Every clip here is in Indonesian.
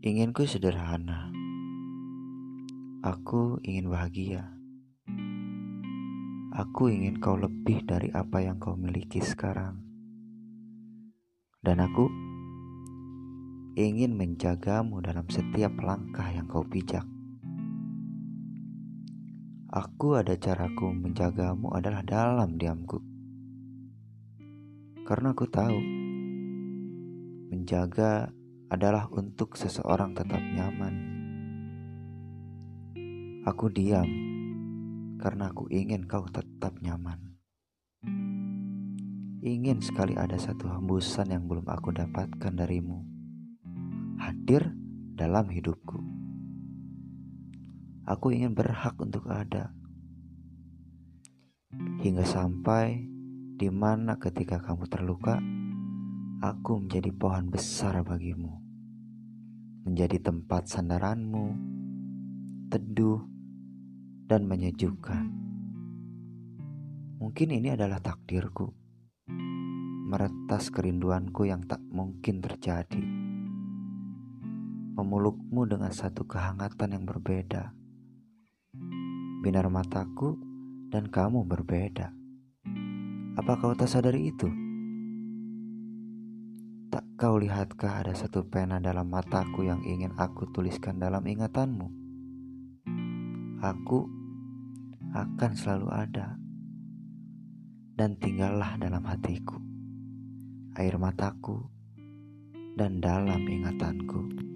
Inginku sederhana. Aku ingin bahagia. Aku ingin kau lebih dari apa yang kau miliki sekarang. Dan aku ingin menjagamu dalam setiap langkah yang kau pijak. Aku ada caraku menjagamu adalah dalam diamku. Karena aku tahu menjaga adalah untuk seseorang tetap nyaman. Aku diam karena aku ingin kau tetap nyaman. Ingin sekali ada satu hembusan yang belum aku dapatkan darimu. Hadir dalam hidupku. Aku ingin berhak untuk ada. Hingga sampai di mana ketika kamu terluka, aku menjadi pohon besar bagimu, menjadi tempat sandaranmu, teduh, dan menyejukkan. Mungkin ini adalah takdirku, meretas kerinduanku yang tak mungkin terjadi, memelukmu dengan satu kehangatan yang berbeda. Binar mataku dan kamu berbeda. Apa kau tak sadari itu? Kau lihatkah ada satu pena dalam mataku yang ingin aku tuliskan dalam ingatanmu? Aku akan selalu ada dan tinggallah dalam hatiku, air mataku, dan dalam ingatanku.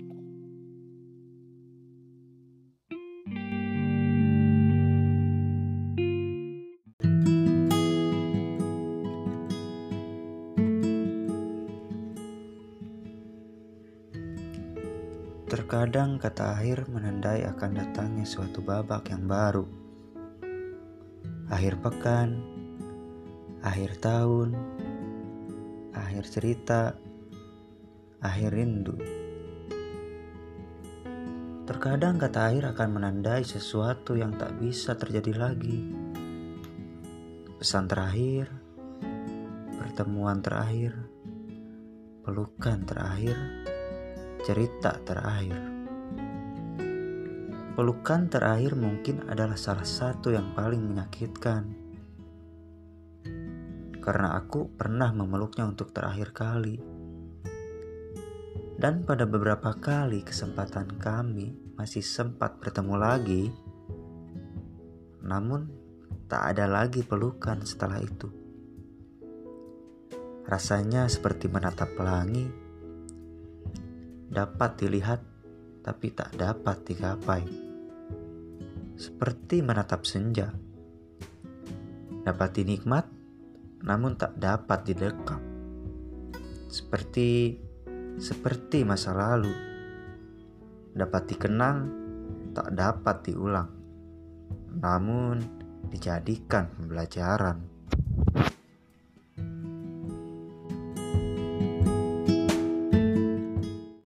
Terkadang kata akhir menandai akan datangnya suatu babak yang baru. Akhir pekan, akhir tahun, akhir cerita, akhir rindu. Terkadang kata akhir akan menandai sesuatu yang tak bisa terjadi lagi. Pesan terakhir, pertemuan terakhir, pelukan terakhir cerita terakhir. Pelukan terakhir mungkin adalah salah satu yang paling menyakitkan. Karena aku pernah memeluknya untuk terakhir kali. Dan pada beberapa kali kesempatan kami masih sempat bertemu lagi. Namun tak ada lagi pelukan setelah itu. Rasanya seperti menatap pelangi dapat dilihat tapi tak dapat digapai. Seperti menatap senja. Dapat dinikmat namun tak dapat didekap. Seperti seperti masa lalu. Dapat dikenang tak dapat diulang. Namun dijadikan pembelajaran.